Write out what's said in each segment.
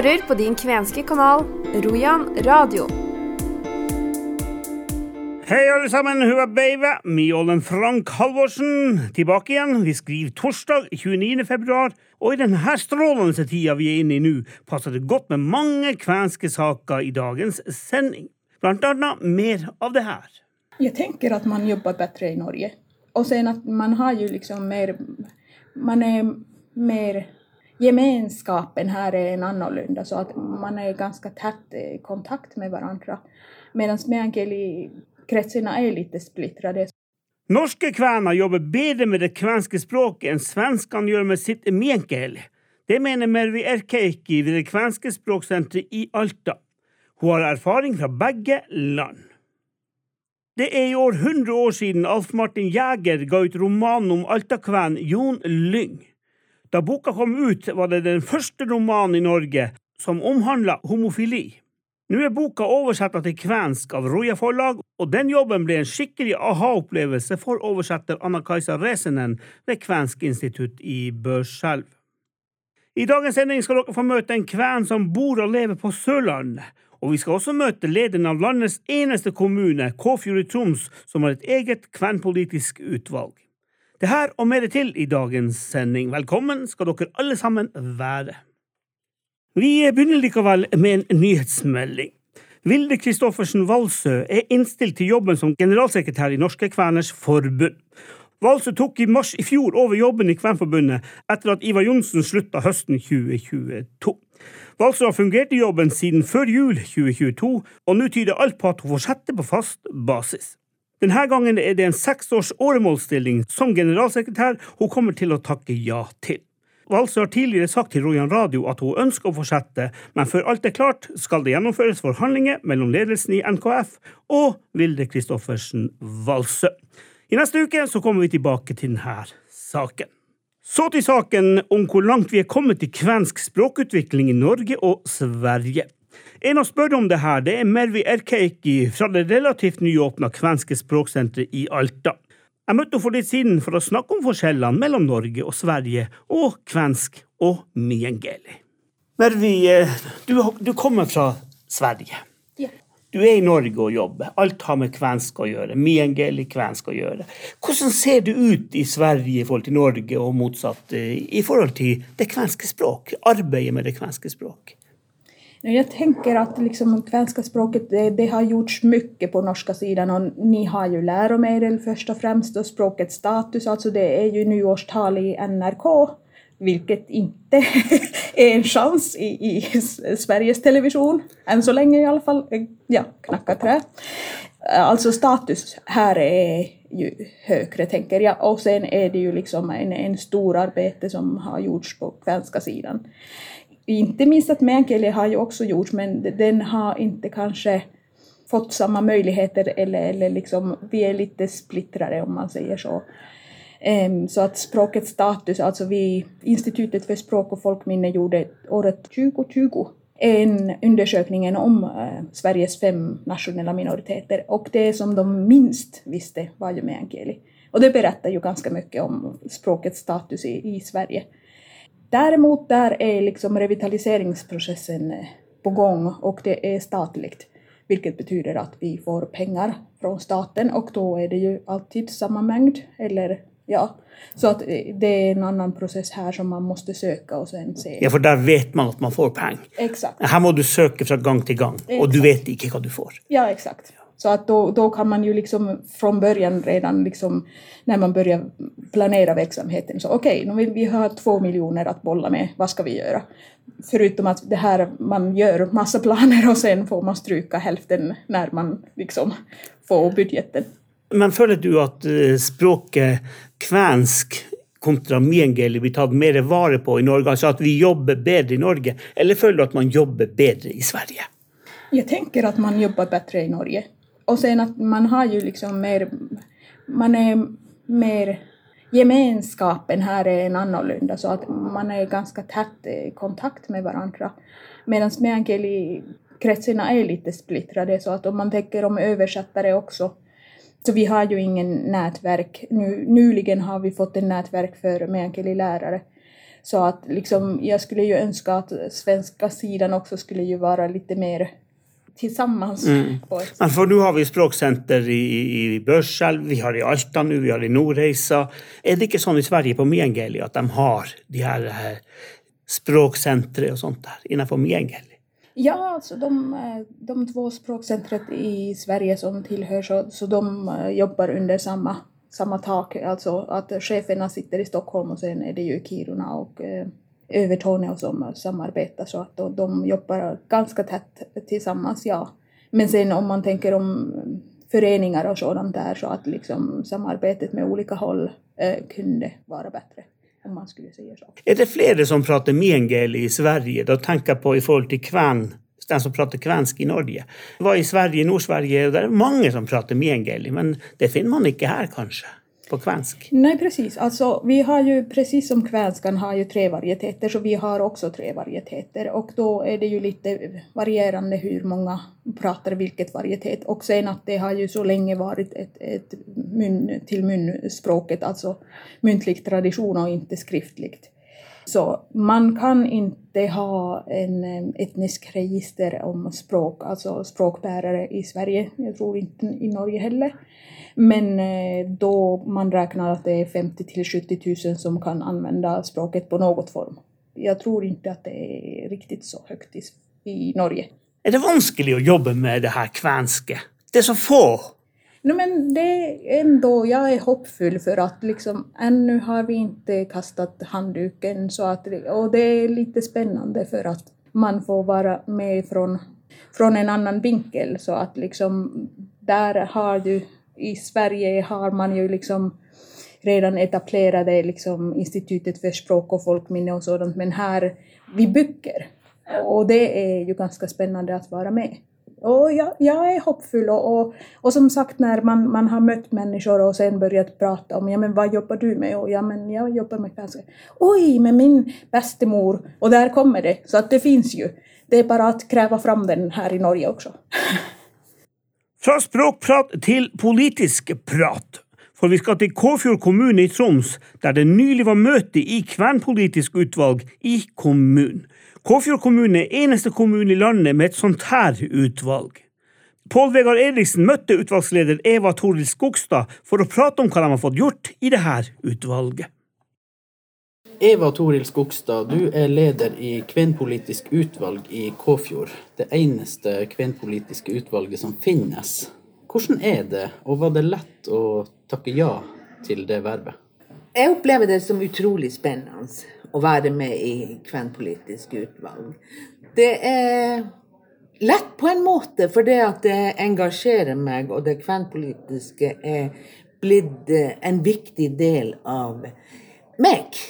hører på din kvenske kanal Rojan radio. Hei, alle sammen. Hun er Beive. Mjålen Frank Halvorsen tilbake igjen. Vi skriver torsdag 29. februar, og i denne strålende tida vi er inne i nå, passer det godt med mange kvenske saker i dagens sending. Blant annet mer av det her. Jeg tenker at man jobber bedre i Norge. Og sen at man har jo liksom mer Man er mer Gemenskapen her er annorlunda, så att man er ganske tätt i kontakt med hverandre. Mens meänkielikretsarna er litt splittrade. Norske kvener jobber bedre med det kvenske språket enn svenskene gjør med sitt meänkieli. Det mener Mervi Erkeiki ved det kvenske språksenteret i Alta. Hun har erfaring fra begge land. Det er i år 100 år siden Alf Martin Jæger ga ut romanen om altakven Jon Lyng. Da boka kom ut, var det den første romanen i Norge som omhandla homofili. Nå er boka oversatt til kvensk av Roja forlag, og den jobben ble en skikkelig aha-opplevelse for oversetter Anna-Kajsa Resenen ved Kvensk institutt i Børselv. I dagens sending skal dere få møte en kven som bor og lever på Sørlandet, og vi skal også møte lederen av landets eneste kommune, Kåfjord i Troms, som har et eget kvenpolitisk utvalg. Det her og mer til i dagens sending. Velkommen skal dere alle sammen være. Vi begynner likevel med en nyhetsmelding. Vilde Kristoffersen Valsø er innstilt til jobben som generalsekretær i Norske Kveners Forbund. Valsø tok i mars i fjor over jobben i Kvenforbundet etter at Ivar Johnsen slutta høsten 2022. Valsø har fungert i jobben siden før jul 2022, og nå tyder alt på at hun fortsetter på fast basis. Denne gangen er det en seksårs åremålsstilling som generalsekretær hun kommer til å takke ja til. Valse har tidligere sagt til Rojan Radio at hun ønsker å fortsette, men før alt er klart, skal det gjennomføres forhandlinger mellom ledelsen i NKF og Vilde Kristoffersen Walsø. I neste uke så kommer vi tilbake til denne saken. Så til saken om hvor langt vi er kommet i kvensk språkutvikling i Norge og Sverige. En av spør om det her, det er Mervi Erkeiki fra det relativt nyåpna kvenske språksenteret i Alta. Jeg møtte henne for litt siden for å snakke om forskjellene mellom Norge og Sverige, og kvensk og miengeli. Mervi, eh, du, du, kommer fra Sverige. Ja. Du er i Norge og jobber. Alt har med kvensk å gjøre. Miengeli kvensk å gjøre. Hvordan ser det ut i Sverige i forhold til Norge, og motsatt eh, i forhold til det kvenske språk? Arbeidet med det kvenske språk? Jag tänker att liksom kvenska språket det, det, har gjorts mycket på norska sidan och ni har ju läromedel först och främst och språkets status, alltså det är ju nyårstal i NRK, vilket inte är en chans i, i Sveriges Television, än så länge i alla fall. Ja, knacka trä. Alltså status här är ju högre tänker jag och sen är det ju liksom en, en stor arbete som har gjorts på kvenska sidan inte minst att meänkieli har ju också gjort, men den har inte kanske fått samma möjligheter eller, eller liksom, vi är lite splittrade om man säger så. Um, så att språkets status, alltså vi, Institutet för språk och folkminne gjorde året 2020 en undersökning om uh, Sveriges fem nationella minoriteter och det som de minst visste var ju meänkieli. Och det berättar ju ganska mycket om språkets status i, i Sverige. Däremot där är liksom revitaliseringsprocessen eh, på gång och det är statligt, vilket betyder att vi får pengar från staten och då är det ju alltid samma mängd, eller ja, så att eh, det är en annan process här som man måste söka och sen se. Ja, för där vet man att man får pengar. Exakt. Här måste du söka från gång till gång exakt. och du vet inte vad du får. Ja, exakt. Så att då, då kan man ju liksom från början redan liksom när man börjar planera verksamheten så okej, okay, vi har två miljoner att bolla med, vad ska vi göra? Förutom att det här man gör massa planer och sen får man stryka hälften när man liksom får budgeten. Men føler du at eh, språket kvensk kontra miengeli blir tatt mer vare på i Norge, altså at vi jobber bedre i Norge, eller føler du at man jobber bedre i Sverige? Jeg tenker at man jobber bedre i Norge. Och sen att man har ju liksom mer, man är mer, gemenskapen här är en annorlunda så att man är ganska tätt i kontakt med varandra. Medan meänkielikretsarna är lite splittrade så att om man tänker om översättare också så vi har ju ingen nätverk. Nu, nyligen har vi fått en nätverk för meänkieli-lärare. Så att liksom, jag skulle ju önska att svenska sidan också skulle ju vara lite mer tillsammans. Mm. Men for nå har vi språksenter i, i, i Børselv, vi har i Alta nå, vi har i Nordreisa. Er det ikke sånn i Sverige på Miengeli at de har de her eh, språksentre og sånt der innenfor Miengeli? Ja, alltså de, eh, de två språkcentret i Sverige som tillhör så, så de jobber jobbar under samma, samma tak. Alltså att cheferna sitter i Stockholm och sen är det ju Kiruna och Övertorneå som samarbetar så att de, de jobbar ganska tätt tillsammans, ja. Men sen om man tänker om föreningar och sådant där så att liksom samarbetet med olika håll eh, kunde vara bättre om man skulle säga så. Er det flere som prater mengel i Sverige? Då tenker jeg på i forhold til kvann den som prater kvensk i Norge. Det var i Sverige, Nord-Sverige, og det er mange som prater Miengeli, men det finner man ikke her, kanskje, på kvensk. Nej, precis. Alltså, vi har ju, precis som kvenskan har ju tre varieteter, så vi har också tre varieteter. Och då är det ju lite varierande hur många pratar vilket varietet. Och sen att det har ju så länge varit ett, ett mun till munspråket, alltså muntlig tradition och inte skriftligt. Så man kan inte ha en etnisk register om språk, alltså språkbärare i Sverige. Jag tror inte i Norge heller. Men eh, då man räknar att det är 50 till 70 000 som kan använda språket på något form. Jag tror inte att det är riktigt så högt i, Norge. Er det vanskelig å jobbe med det her kvenske? Det er så få. No, men det ändå, jag är hoppfull för att liksom, ännu har vi inte kastat handduken. Så det är lite spännande för att man får vara med från en annan vinkel. Så att liksom, där har du, i Sverige har man ju liksom redan etablerade liksom institutet för språk och folkminne och sådant. Men här, vi bygger. Och det är ju ganska spännande att vara med. Och ja, jeg er hoppfull Og, og, og som sagt når man, man har møtt mennesker og sen börjat prate om ja, men hva jobber du med Og ja men jeg jobber med kanskje Oi, med min bestemor! Og der kommer det. Så det fins jo. Det er bare å kreve fram den her i Norge også. Fra språkprat til politisk prat. For vi skal til Kåfjord kommune i Troms, der det nylig var møte i kvernpolitisk utvalg i kommunen. Kåfjord kommune er eneste kommune i landet med et sånt her utvalg. Pål Vegard Eriksen møtte utvalgsleder Eva Toril Skogstad for å prate om hva de har fått gjort i det her utvalget. Eva Toril Skogstad, du er leder i kvenpolitisk utvalg i Kåfjord. Det eneste kvenpolitiske utvalget som finnes. Hvordan er det, og var det lett å takke ja til det vervet? Jeg opplever det som utrolig spennende å være med i kvenpolitisk utvalg. Det er lett på en måte, for det at det engasjerer meg, og det kvenpolitiske er blitt eh, en viktig del av meg.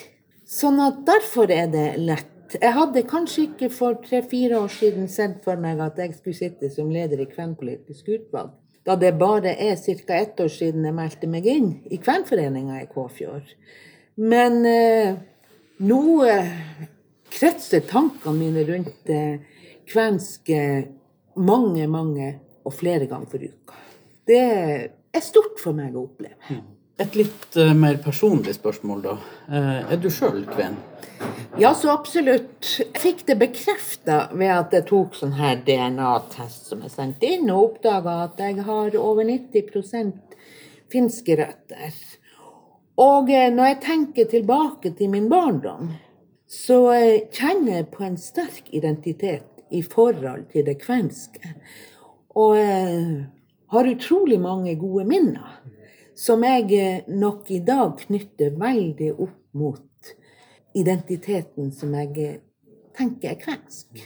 Sånn at derfor er det lett. Jeg hadde kanskje ikke for tre-fire år siden sett for meg at jeg skulle sitte som leder i kvenpolitisk utvalg. Da det bare er ca. ett år siden jeg meldte meg inn i kvenforeninga i Kåfjord. Men eh, nå eh, kretser tankene mine rundt det kvenske mange, mange og flere ganger for uka. Det er stort for meg å oppleve. Et litt eh, mer personlig spørsmål, da. Eh, er du sjøl kven? Ja, så absolutt. Jeg fikk det bekrefta ved at jeg tok sånn her DNA-test som jeg sendte inn, og oppdaga at jeg har over 90% finske røtter. Og eh, når jeg tenker tilbake til min barndom, så eh, kjenner jeg på en sterk identitet i forhold til det kvenske. Og har utrolig mange gode minner som jeg eh, nok i dag knytter veldig opp mot identiteten som jeg eh, tenker jeg kvensk.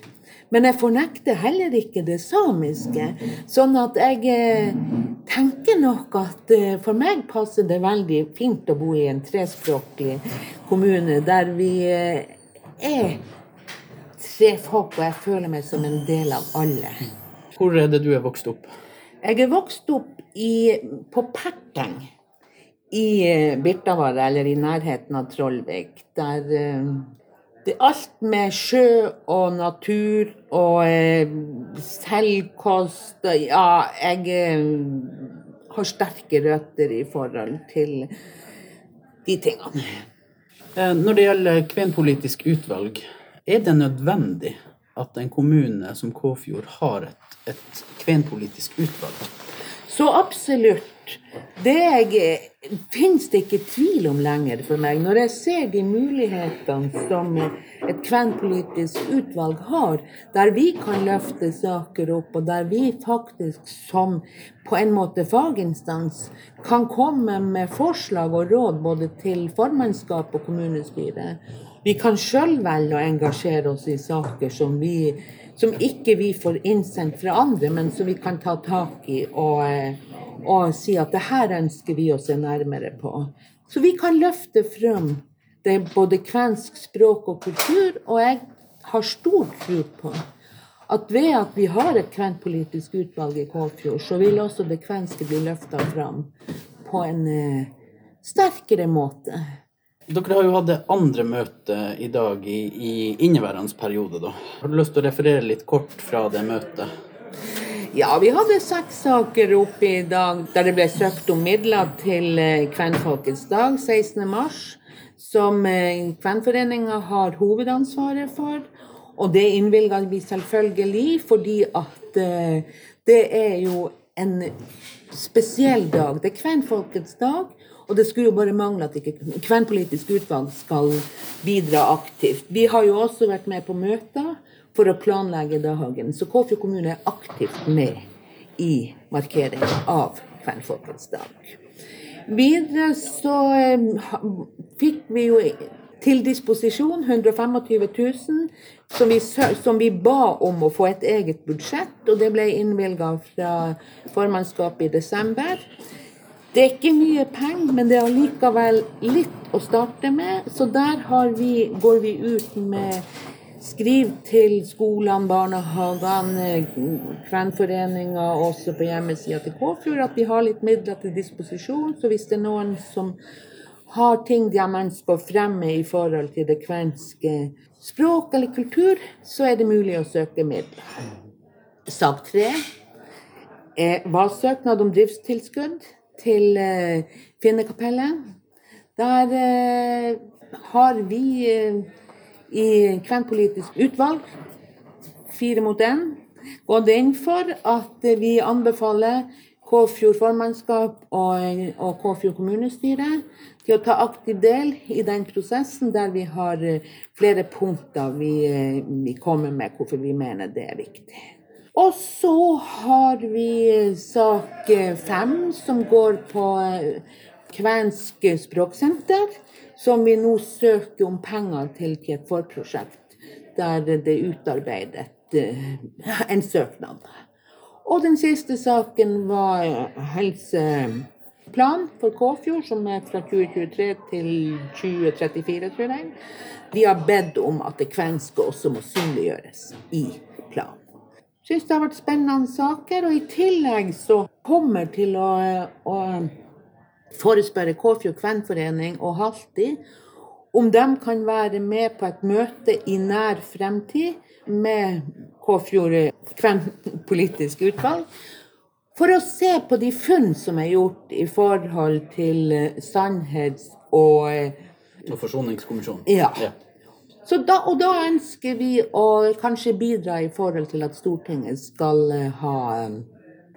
Men jeg fornekter heller ikke det samiske. Sånn at jeg eh, tenker nok at eh, for meg passer det veldig fint å bo i en trespråklig kommune der vi eh, er tre folk, og jeg føler meg som en del av alle. Hvor er det du er vokst opp? Jeg er vokst opp i, på Perteng i eh, eller i nærheten av Trollvik. Der det er alt med sjø og natur og eh, selvkost Ja, jeg eh, har sterke røtter i forhold til de tingene. Eh, Når det gjelder kvenpolitisk utvalg, er det nødvendig at en kommune som Kåfjord har et, et kvenpolitisk utvalg? Så absolutt. Det jeg, finnes det ikke tvil om lenger for meg. Når jeg ser de mulighetene som et kvenpolitisk utvalg har, der vi kan løfte saker opp, og der vi faktisk som på en måte faginstans kan komme med forslag og råd både til formannskap og kommunestyre. Vi kan sjøl velge å engasjere oss i saker som vi som ikke vi får innsendt fra andre, men som vi kan ta tak i og, eh, og si at det her ønsker vi å se nærmere på. Så vi kan løfte frem det både kvensk språk og kultur, og jeg har stor tro på at ved at vi har et kvenpolitisk utvalg i Kåfjord, så vil også det kvenske bli løfta fram på en eh, sterkere måte. Dere har jo hatt det andre møtet i dag i, i inneværende periode. da. Har du lyst til å referere litt kort fra det møtet? Ja, vi hadde seks saker oppe i dag der det ble søkt om midler til eh, Kvenfolkets dag 16. mars, som eh, Kvenforeninga har hovedansvaret for. Og det innvilga vi selvfølgelig, fordi at eh, det er jo en spesiell dag. Det er Kvenfolkets dag. Og det skulle jo bare mangle at ikke Kvenpolitisk utvalg skal bidra aktivt. Vi har jo også vært med på møter for å planlegge dagen. Så Kåfjord kommune er aktivt med i markeringen av Kvenfolkets dag. Videre så eh, fikk vi jo til disposisjon 125 000, som vi, som vi ba om å få et eget budsjett, og det ble innvilga fra formannskapet i desember. Det er ikke mye penger, men det er allikevel litt å starte med. Så der vi, går vi ut med skriv til skolene, barnehagene, Kvenforeninga og også på hjemmesida til Kåfjord at vi har litt midler til disposisjon. Så hvis det er noen som har ting de ønsker å fremme i forhold til det kvenske språk eller kultur, så er det mulig å søke midler. Sak tre var søknad om driftstilskudd til eh, Finnekapellet. Der eh, har vi eh, i Kvenpolitisk utvalg, fire mot én, gått inn for at vi anbefaler Kåfjord formannskap og, Kåfjord kommunestyre til å ta aktiv del i den prosessen der vi har eh, flere punkter vi, eh, vi kommer med hvorfor vi mener det er viktig. Og så har vi sak eh, fem, som går på Kvensk språksenter, som vi nå søker om penger til til et forprosjekt, der det er utarbeidet eh, en søknad. Og den siste saken var helseplan for Kåfjord, som er fra 2023 til 2034, tror jeg. Vi har bedt om at det kvenske også må synliggjøres i planen. Syns det har vært spennende saker, og i tillegg så kommer til å, å forespørre Kåfjord kvenforening og Halti om de kan være med på et møte i nær fremtid med Kåfjord kvenpolitisk utvalg, for å se på de funn som er gjort i forhold til eh, sannhets- og eh, Og Forsoningskommisjonen? Ja. Så da, og da ønsker vi å kanskje bidra i forhold til at Stortinget skal eh, ha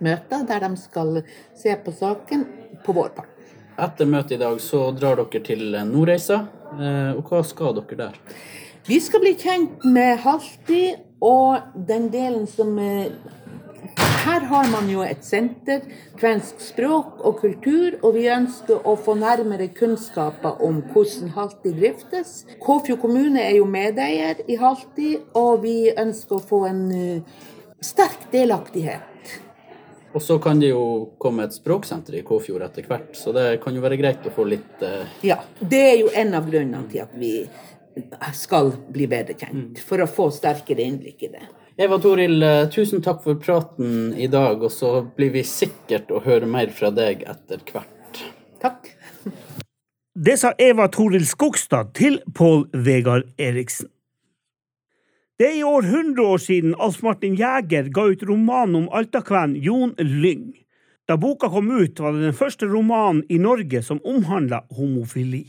møter der de skal se på saken på vår part. Etter møtet i dag så drar dere til Nordreisa. eh, Og hva skal dere der? Vi skal bli kjent med Halti og den delen som eh, Her har man jo et senter, kvensk språk og kultur, og vi ønsker å få nærmere kunnskaper om hvordan Halti driftes. Kåfjord kommune er jo medeier i Halti, og vi ønsker å få en eh, sterk delaktighet. Og så kan det jo komme et språksenter i Kåfjord etter hvert, så det kan jo være greit å få litt eh, Ja, det er jo en av grunnene til at vi skal bli bedre kjent, for å få sterkere innblikk i det. Eva Toril, eh, tusen takk for praten i dag, og så blir vi sikkert å høre mer fra deg etter hvert. Takk. Det sa Eva Toril Skogstad til Pål Vegard Eriksen. Det er i år 100 år siden Alf Martin Jæger ga ut romanen om altakven Jon Lyng. Da boka kom ut, var det den første romanen i Norge som omhandla homofili.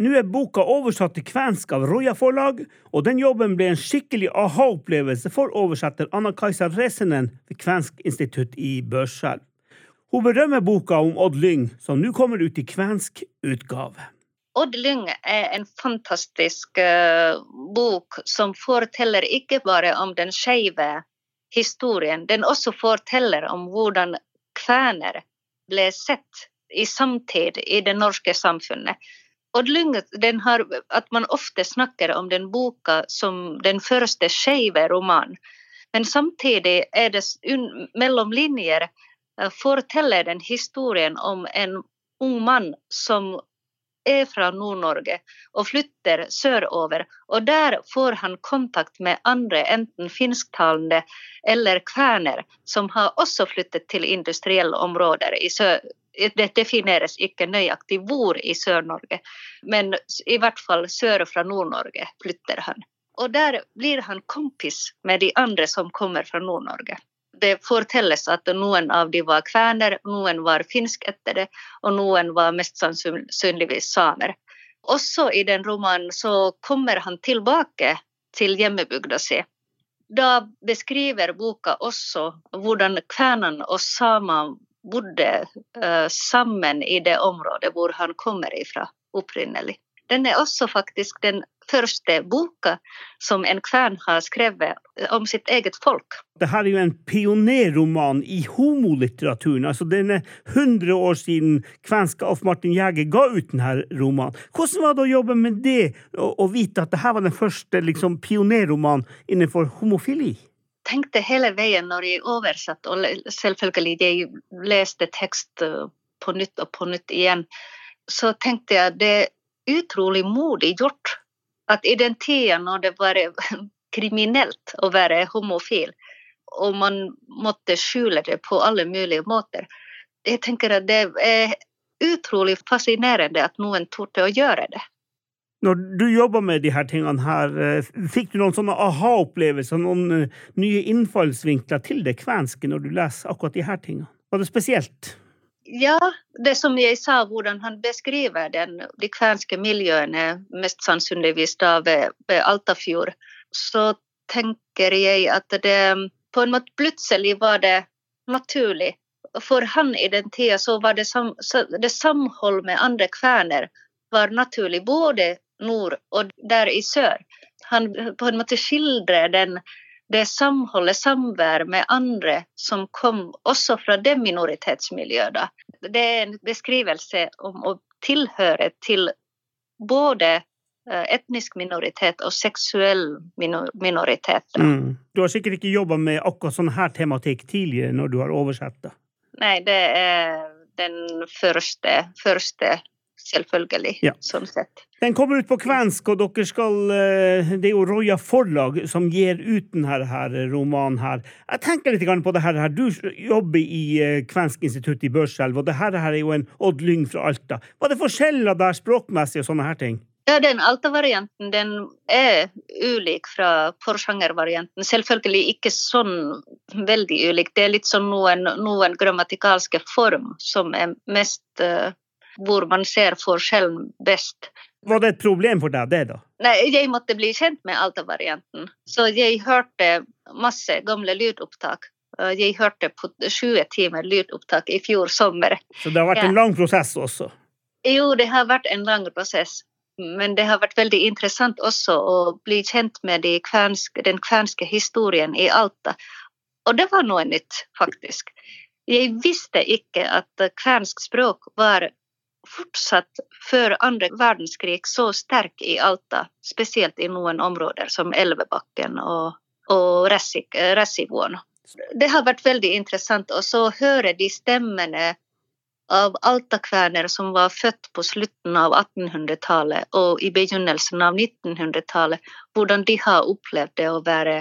Nå er boka oversatt til kvensk av Roja forlag, og den jobben ble en skikkelig aha-opplevelse for oversetter Anna-Kajsa Resenen ved Kvensk institutt i Børselv. Hun berømmer boka om Odd Lyng, som nå kommer ut i kvensk utgave. Odd Lyng er en fantastisk uh, bok som forteller ikke bare om den skeive historien, den også forteller om hvordan kvener ble sett i samtid i det norske samfunnet. Odd Lyng, har, at man ofte snakker om den boka som den første skeive romanen. Men samtidig er det mellom linjer uh, forteller den historien om en ung mann som er fra Nord-Norge og flytter sørover. Og der får han kontakt med andre, enten finsktalende eller kvener, som har også flyttet til industrielle områder i sør. Det defineres ikke nøyaktig hvor i Sør-Norge, men i hvert fall sør fra Nord-Norge flytter han. Og der blir han kompis med de andre som kommer fra Nord-Norge det fortelles at noen av de var kvener, noen var finskättede og noen var mest sannsynligvis samer. Også i den romanen så kommer han tilbake til hjemmebygda si. Da beskriver boka også hvordan kvenene og samene bodde uh, sammen i det området hvor han kommer ifra opprinnelig. Den er også faktisk den første boka som en kvern har skrevet om sitt eget folk. Dette er jo en pionerroman i homolitteraturen. altså Den er 100 år siden kvenske Alf Martin Jæger ga ut denne romanen. Hvordan var det å jobbe med det, og, vite at dette var den første liksom, pionerromanen innenfor homofili? tenkte hele veien når jeg oversatte, og selvfølgelig jeg leste tekst eh, på nytt og på nytt igjen, så tenkte jeg at det er utrolig modig gjort at i den tida når det var kriminelt å være homofil, og man måtte skjule det på alle mulige måter, jeg tenker at det er utrolig fascinerende at noen torde å gjøre det. Når du jobber med de her tingene her, eh, fikk du noen sånne aha-opplevelser, noen eh, nye innfallsvinkler til det kvenske når du leser akkurat de her tingene? Var det spesielt? Ja, det som jeg sa, hvordan han beskriver den, de kvenske miljøene, mest sannsynligvis da ved, ved Altafjord, så tenker jeg at det på en måte plutselig var det naturlig. For han i den tida så var det, sam, det samhold med andre kvener var naturlig, både nord og der i sør. Han på en måte skildrer den det samholdet, samvær med andre som kom også fra det minoritetsmiljøet. Det er en beskrivelse om å tilhøre til både eh, etnisk minoritet og seksuell minoritet. Mm. Du har sikkert ikke jobba med akkurat sånn her tematikk tidligere når du har oversett det? Nei, det er den første, første selvfølgelig. Ja. sånn sett. Den kommer ut på kvensk, og dere skal eh, Det er jo Roya forlag som gir ut denne her romanen her. Jeg tenker litt på det her. Du jobber i eh, Kvensk institutt i Børselv, og det her er jo en Odd Lyng fra Alta. Var det forskjeller der språkmessig og sånne her ting? Ja, den Alta-varianten den er ulik fra Porsanger-varianten. Selvfølgelig ikke sånn veldig ulik. Det er litt sånn noen, noen grammatikalske form som er mest uh, hvor man ser forskjellen best. Var det et problem for deg, det, da? Nei, jeg måtte bli kjent med Alta-varianten. Så jeg hørte masse gamle lydopptak. Jeg hørte på 20 timer lydopptak i fjor sommer. Så det har vært ja. en lang prosess også? Jo, det har vært en lang prosess. Men det har vært veldig interessant også å bli kjent med de kvenske, den kvenske historien i Alta. Og det var noe nytt, faktisk. Jeg visste ikke at kvensk språk var fortsatt før andre verdenskrig så sterk i Alta, spesielt i noen områder som Elvebakken og, og Ressivån. Det har vært veldig interessant å høre de stemmene av altakvener som var født på slutten av 1800-tallet og i begynnelsen av 1900-tallet, hvordan de har opplevd det å være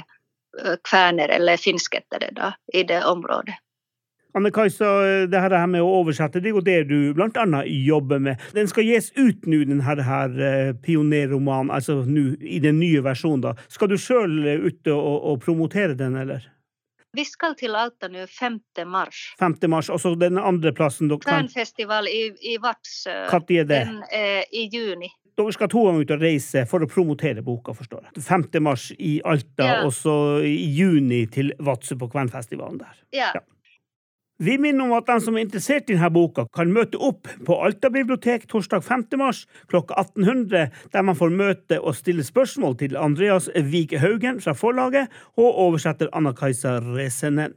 kvener eller finsketere i det området. Anne-Kajsa, det her med å oversette, det er jo det du blant annet jobber med. Den skal gis ut nå, den her, her eh, pionerromanen, altså nu, i den nye versjonen. da. Skal du sjøl ut og, og, promotere den, eller? Vi skal til Alta nå 5. mars. 5. mars, Og så den andre plassen dere kan Kvernfestival i, i Vadsø. Når er det? Den, eh, I juni. dere skal to ganger ut og reise for å promotere boka, forstår jeg. 5. mars i Alta, Ja. og så i juni til Vadsø på Kvenfestivalen der. Ja. Ja. Vi minner om at den som er interessert i denne boka, kan møte opp på Alta bibliotek torsdag 5. mars klokka 1800, der man får møte og stille spørsmål til Andreas Vik Haugen fra forlaget og oversetter Anna-Kajsa Resenen.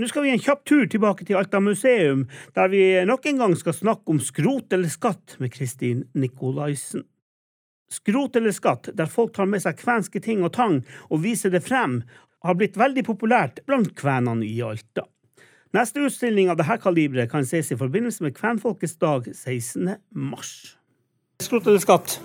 Nå skal vi en kjapp tur tilbake til Alta museum, der vi nok en gang skal snakke om skrot eller skatt med Kristin Nikolaisen. Skrot eller skatt, der folk tar med seg kvenske ting og tang og viser det frem, har blitt veldig populært blant kvenene i Alta. Neste utstilling av dette kaliberet kan ses i forbindelse med Kvenfolkets dag 16. mars. Skrot eller skatt?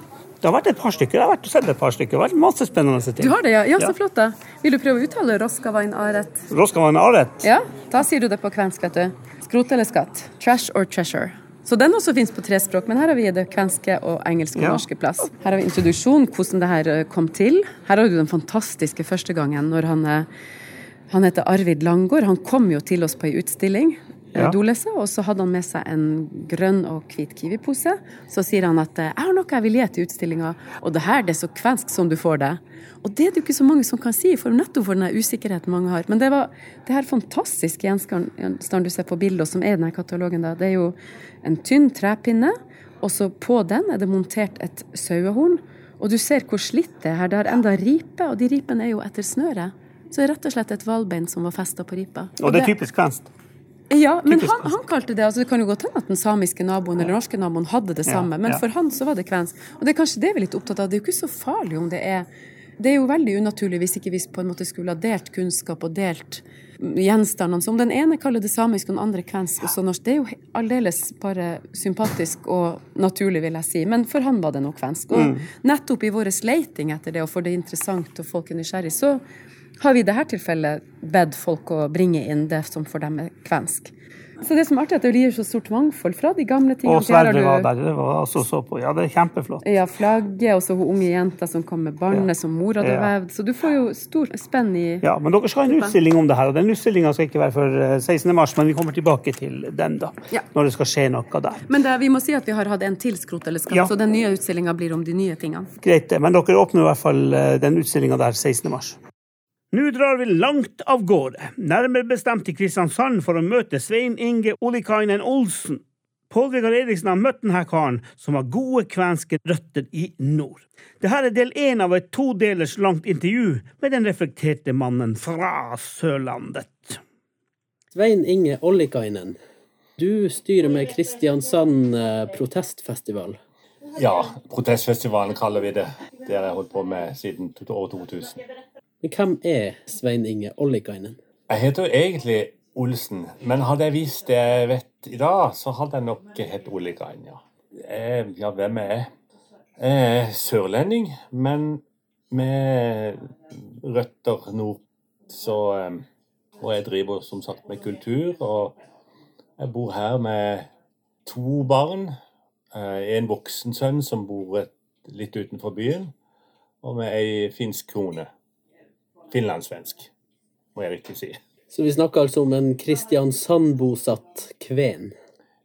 Det har vært et par stykker. Jeg har vært og sett et par stykker. Det har vært masse spennende Du ting. har det, ja? Ja, Ja. så flott, da. Vil du prøve å uttale Roskavain Aret? Roskavain Aret. Ja, da sier du det på kvensk, vet du. Skrot eller skatt. Trash or treasure. Så den også fins på tre språk, men her har vi det kvenske og engelske og Ja. norske plass. Her har vi introduksjon, hvordan det her eh, kom til. Her har du den fantastiske første gangen når han eh, Han heter Arvid Langgaard. Han kom jo til oss på ei utstilling. eh, Ja. Dolese, og så hadde han med seg en grønn og hvit kiwipose. Så sier han at eh, 'jeg har noe jeg vil gi til utstillinga', og det her det er så kvensk som du får det. Og det er det jo ikke så mange som kan si, for nettopp for den usikkerheten mange har. Men det var det her fantastiske gjenstanden du ser på bildet, og som er denne katalogen, da, det er jo en tynn trepinne, og så på den er det montert et sauehorn. Og du ser hvor slitt det er her. Det har enda ripe, og de ripene er jo etter snøret. Så det rett og slett et hvalbein som var festa på ripa. Og det er typisk kvensk. Ja, men han, han kalte det altså Det kan jo godt hende at den samiske naboen eller norske naboen hadde det samme, men for han så var det kvensk. Og det er kanskje det vi er litt opptatt av. Det er jo ikke så farlig om det er Det er jo veldig unaturlig hvis ikke vi på en måte skulle ha delt kunnskap og delt gjenstandene. Så om den ene kaller det samisk og den andre kvensk og så norsk, det er jo aldeles bare sympatisk og naturlig, vil jeg si. Men for han var det nok kvensk. Og Mm. nettopp i vår leiting etter det, og for det er interessant og folk er nysgjerrig, så har vi i dette tilfellet bedt folk å bringe inn det som for dem er kvensk. Så det som er artig, er at det gir så stort mangfold fra de gamle tingene. Og Sverre var der. Det var også så på. Ja, det er kjempeflott. Ja, flagget, og så hun unge jenta som kom med barnet Ja. som mora hadde Ja. vevd. Så du får jo stor spenn i Ja, men dere skal ha en utstilling om det her, og den utstillinga skal ikke være før eh, 16. mars, men vi kommer tilbake til den da, Ja. når det skal skje noe der. Men det, vi må si at vi har hatt en til skrot eller skatt, så den nye utstillinga blir om de nye tingene. Greit, det, men dere åpner i hvert fall eh, den utstillinga der 16. Nå drar vi langt av gårde, nærmere bestemt til Kristiansand for å møte Svein Inge Olikainen Olsen. Pål Vegar Eriksen har møtt denne karen, som har gode kvenske røtter i nord. Dette er del én av et todelers langt intervju med den reflekterte mannen fra Sørlandet. Svein Inge Ollikainen, du styrer med Kristiansand eh, protestfestival. Ja, protestfestivalen kaller vi det. Det har jeg holdt på med siden år 2000. Men hvem er Svein Inge Ollikainen? Jeg heter jo egentlig Olsen, men hadde jeg visst det jeg vet i dag, så hadde jeg nok hett Ollikainen, ja. Jeg, ja, hvem er jeg? Jeg er sørlending, men med røtter nord. Så eh, Og jeg driver som sagt med kultur, og jeg bor her med to barn. Eh, En voksen sønn som bor litt utenfor byen, og med ei finsk kone. Finlandssvensk, må jeg riktig si. Så vi snakker altså om en Kristiansand-bosatt kven.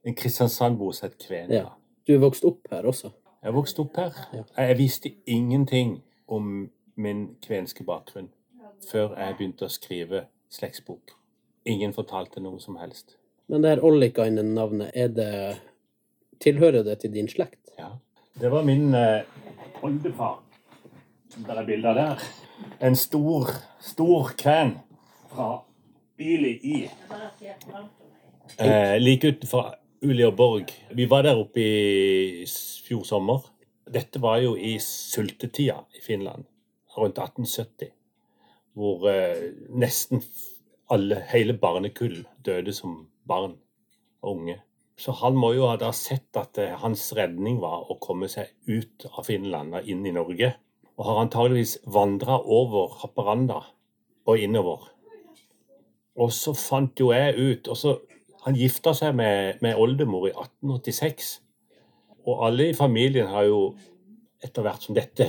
En Kristiansand-bosatt kven. Ja. Du er vokst opp her også? Jeg vokste opp her. Ja. Jeg visste ingenting om min kvenske bakgrunn før jeg begynte å skrive slektsbok. Ingen fortalte noe som helst. Men det her Ollikainen-navnet, er det Tilhører det til din slekt? Ja. Det var min eh, oldefar. Der er bilder der. En stor, stor kven fra Ili i. Eh, like utenfor Uleåborg. Vi var der oppe i fjor sommer. Dette var jo i sultetida i Finland, rundt 1870. Hvor eh, nesten alle, hele barnekull døde som barn og unge. Så han må jo ha sett at eh, hans redning var å komme seg ut av Finland og inn i Norge. Og har antageligvis vandra over Haparanda og innover. Og så fant jo jeg ut og så, Han gifta seg med, med oldemor i 1886. Og alle i familien har jo etter hvert som dette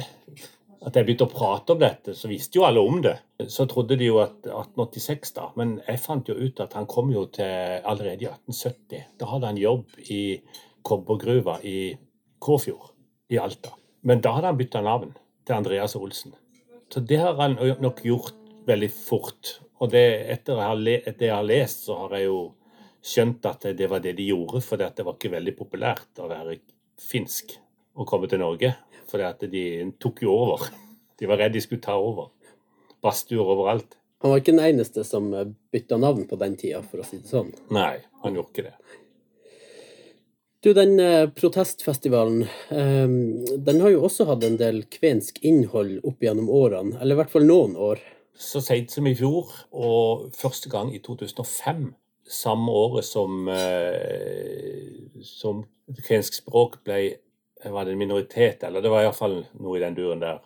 At jeg begynte å prate om dette, så visste jo alle om det. Så trodde de jo at 1886, da. Men jeg fant jo ut at han kom jo til allerede i 1870. Da hadde han jobb i kobbergruva i Kåfjord i Alta. Men da hadde han bytta navn til Andreas Olsen. Så det har han nok gjort veldig fort. Og det, etter det jeg har lest, så har jeg jo skjønt at det var det de gjorde, for det var ikke veldig populært å være finsk og komme til Norge. For de tok jo over. De var redd de skulle ta over. Badstuer overalt. Han var ikke den eneste som bytta navn på den tida, for å si det sånn? Nei, han gjorde ikke det. Du, den eh, protestfestivalen, eh, den har jo også hatt en del kvensk innhold opp gjennom årene, eller i hvert fall noen år. Så seint som i fjor, og første gang i 2005, samme året som, eh, som kvensk språk ble var det en minoritet, eller det var iallfall noe i den duren der.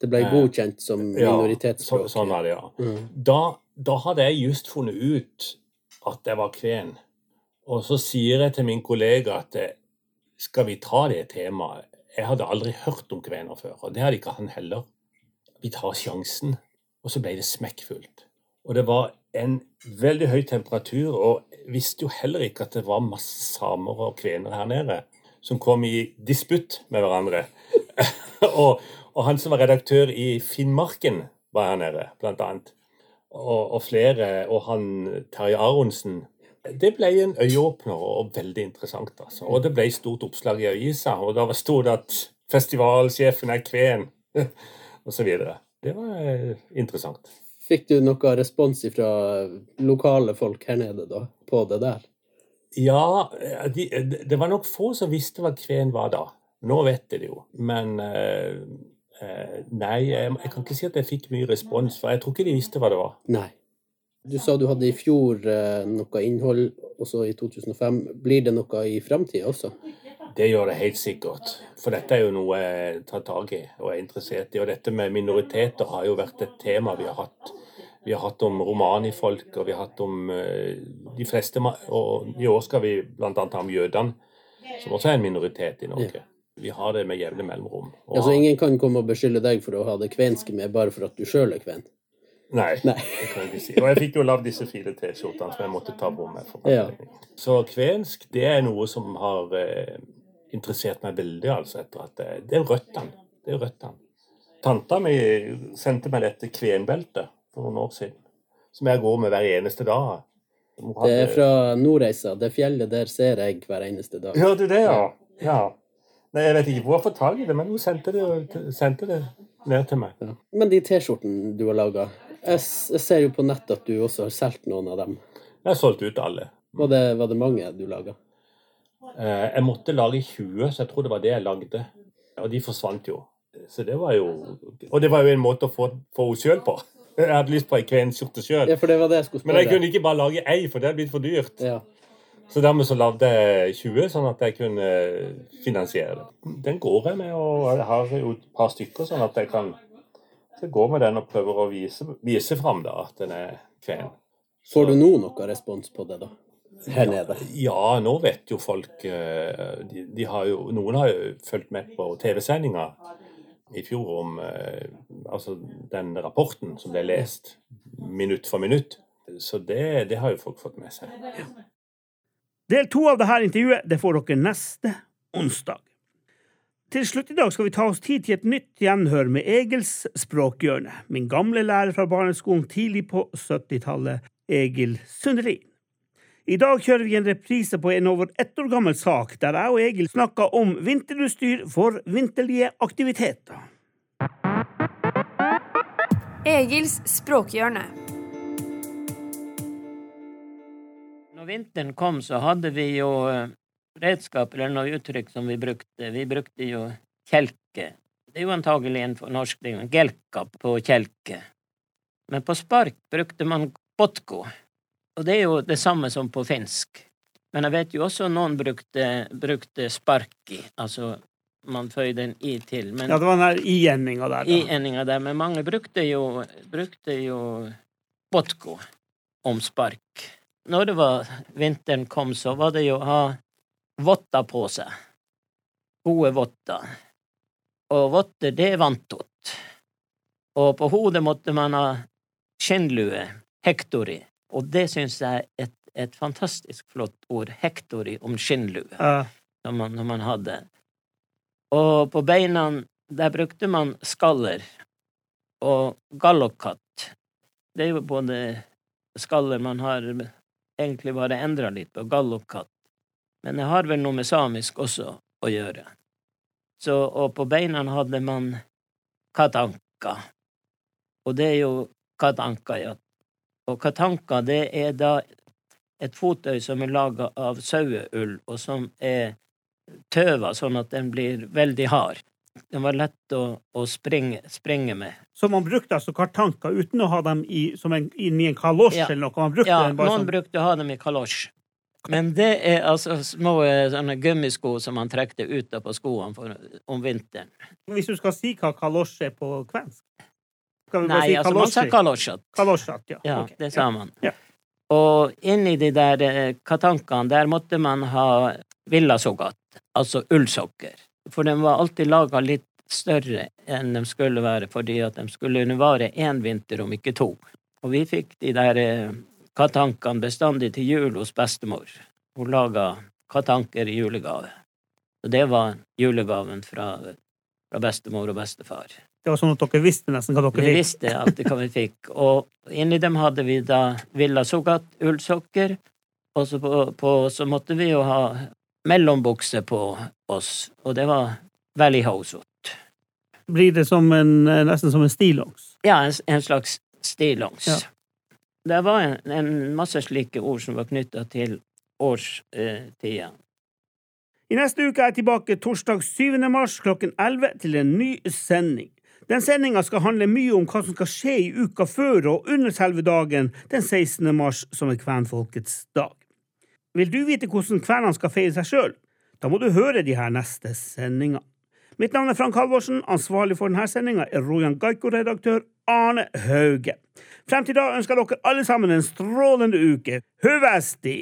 Det ble godkjent som minoritetsspråk? Ja, så, sånn var det, ja. Mm. Da, da, hadde jeg just funnet ut at jeg var kven. Og så sier jeg til min kollega at skal vi ta det temaet? Jeg hadde aldri hørt om kvener før, og det hadde ikke han heller. Vi tar sjansen. Og så ble det smekkfullt. Og det var en veldig høy temperatur, og visste jo heller ikke at det var masse samer og kvener her nede som kom i disputt med hverandre. og, og, han som var redaktør i Finnmarken, var her nede, blant annet. Og, og flere. Og han Terje Aronsen det ble en øyeåpner og veldig interessant. altså. Og det ble stort oppslag i avisa, og da sto det at festivalsjefen er kven, osv. Det var eh, interessant. Fikk du noe respons fra lokale folk her nede da, på det der? Ja, de, det var nok få som visste hva kven var da. Nå vet de det jo. Men nei, jeg, jeg, kan ikke si at jeg fikk mye respons, for jeg tror ikke de visste hva det var. Nei. Du sa du hadde i fjor eh, noe innhold, også i 2005. Blir det noe i framtida også? Det gjør det helt sikkert. For dette er jo noe jeg tar tak i og er interessert i. Og dette med minoriteter har jo vært et tema vi har hatt. Vi har hatt om romanifolk, og vi har hatt om uh, de fleste Og i år skal vi bl.a. ha om jødene, som også er en minoritet i Norge. Ja. Vi har det med jevne mellomrom. Og ja, så ingen kan komme og beskylde deg for å ha det kvenske med bare for at du sjøl er kven? Nei, Nei. det kan jeg ikke si. Og jeg fikk jo lagd disse fire T-skjortene som jeg måtte ta på meg. for ja. Så kvensk det er noe som har eh, interessert meg veldig, altså. etter at Det, det er røttene. Det er røttene. Tanta mi sendte meg dette kvenbeltet for noen år siden, som jeg går med hver eneste dag. Hadde... Det er fra Nordreisa. Det fjellet der ser jeg hver eneste dag. Gjør du det, ja? ja. Nei, jeg vet ikke hvor jeg får tak i det, men hun sendte det, sendte det ned til meg. Ja. Men de T-skjortene du har laga, jeg, ser jo på nett at du også har solgt noen av dem. Jeg har solgt ut alle. Var det, var det mange du laga? Eh, jeg måtte lage 20, så jeg tror det var det jeg lagde. Og de forsvant jo. Så det var jo Og det var jo en måte å få, få henne sjøl på. Jeg hadde lyst på ei kvenskjorte sjøl. Ja, Men jeg kunne ikke bare lage ei, for det hadde blitt for dyrt. Ja. Så dermed så lagde jeg 20, sånn at jeg kunne finansiere det. Den går jeg med, og jeg har jo et par stykker, sånn at jeg kan så gå med den og prøver å vise, vise fram da, at den er kven. Får du nå noe respons på det, da? Her nede? Ja, ja nå vet jo folk eh, de, de har jo, Noen har jo fulgt med på TV-sendinga i fjor om eh, altså den rapporten som ble lest minutt for minutt. Så det, det har jo folk fått med seg. Del to av dette intervjuet det får dere neste onsdag. Til slutt i dag skal vi ta oss tid til et nytt gjenhør med Egils språkhjørne, min gamle lærer fra barneskolen tidlig på 70-tallet, Egil Sundelin. I dag kjører vi en reprise på en over ett år gammel sak, der jeg og Egil snakka om vinterutstyr for vinterlige aktiviteter. Egils språkhjørne. Når vinteren kom, så hadde vi jo redskap eller noe uttrykk som vi brukte. Vi brukte jo kjelke. Det er jo antagelig en fornorskning. Gelka på kjelke. Men på spark brukte man botko. Og det er jo det samme som på finsk. Men jeg vet jo også noen brukte, brukte sparki, altså man føyde en i til. Men, ja, det var den der i-endinga der. I-endinga der, men mange brukte jo, brukte jo botko om spark når det var vinteren kom, så var det jo å ha votter på seg. Gode votter. Og votter, det er vanntott. Og på hodet måtte man ha skinnlue, hektori. Og det syns jeg er et, et, fantastisk flott ord, hektori, om skinnlue, ja. når, man, når man hadde. Og på beina, der brukte man skaller og gallokkatt. Det er jo både skaller man har egentlig bare endra litt på, gallokkatt. Men det har vel noe med samisk også å gjøre. Så, og på beina hadde man katanka. Og det er jo katanka, ja. Og katanka, det er da et fottøy som er laga av saueull, og som er tøva sånn at den blir veldig hard. Den var lett å, å springe, springe med. Så man brukte altså kartanker uten å ha dem i, som en, i en kalosj Ja. eller noe? Man brukte Ja, noen som brukte å ha dem i kalosj. Men det er altså små eh, sånne gummisko som man trekte ut av på skoene for, om vinteren. Hvis du skal si hva kalosj er på kvensk? Skal vi bare Nei, si altså man sa kalosjat. Kalosjat, ja. Ja, okay. det sa man. Ja. Og inni de der eh, katankene, der måtte man ha villasogat, altså ullsokker. For de var alltid laga litt større enn de skulle være, fordi at de skulle undervare vare én vinter, om ikke to. Og vi fikk de der eh, katankene bestandig til jul hos bestemor. Hun laga katanker i julegave. Og det var julegaven fra, fra bestemor og bestefar. Det var sånn at dere visste nesten hva dere fikk? Vi visste visste alltid hva vi fikk. Og inni dem hadde vi da Villa Sogat ullsokker, og så, på, på, så måtte vi jo ha mellombukse på oss, og det var Valley Hosot. Blir det som en, nesten som en stillongs? Ja, en, en slags stillongs. Ja. Det var en, en masse slike ord som var knytta til årstida. I neste uke er jeg tilbake torsdag 7. mars klokken 11 til en ny sending. Den sendinga skal handle mye om hva som skal skje i uka før og under selve dagen den 16. mars, som er kvenfolkets dag. Vil du vite hvordan kvenene skal feire seg sjøl? Da må du høre de her neste sendingene. Mitt navn er Frank Halvorsen. Ansvarlig for denne sendinga er Rojan Gaiko-redaktør Arne Hauge. Frem til da ønsker dere alle sammen en strålende uke. Høvesti!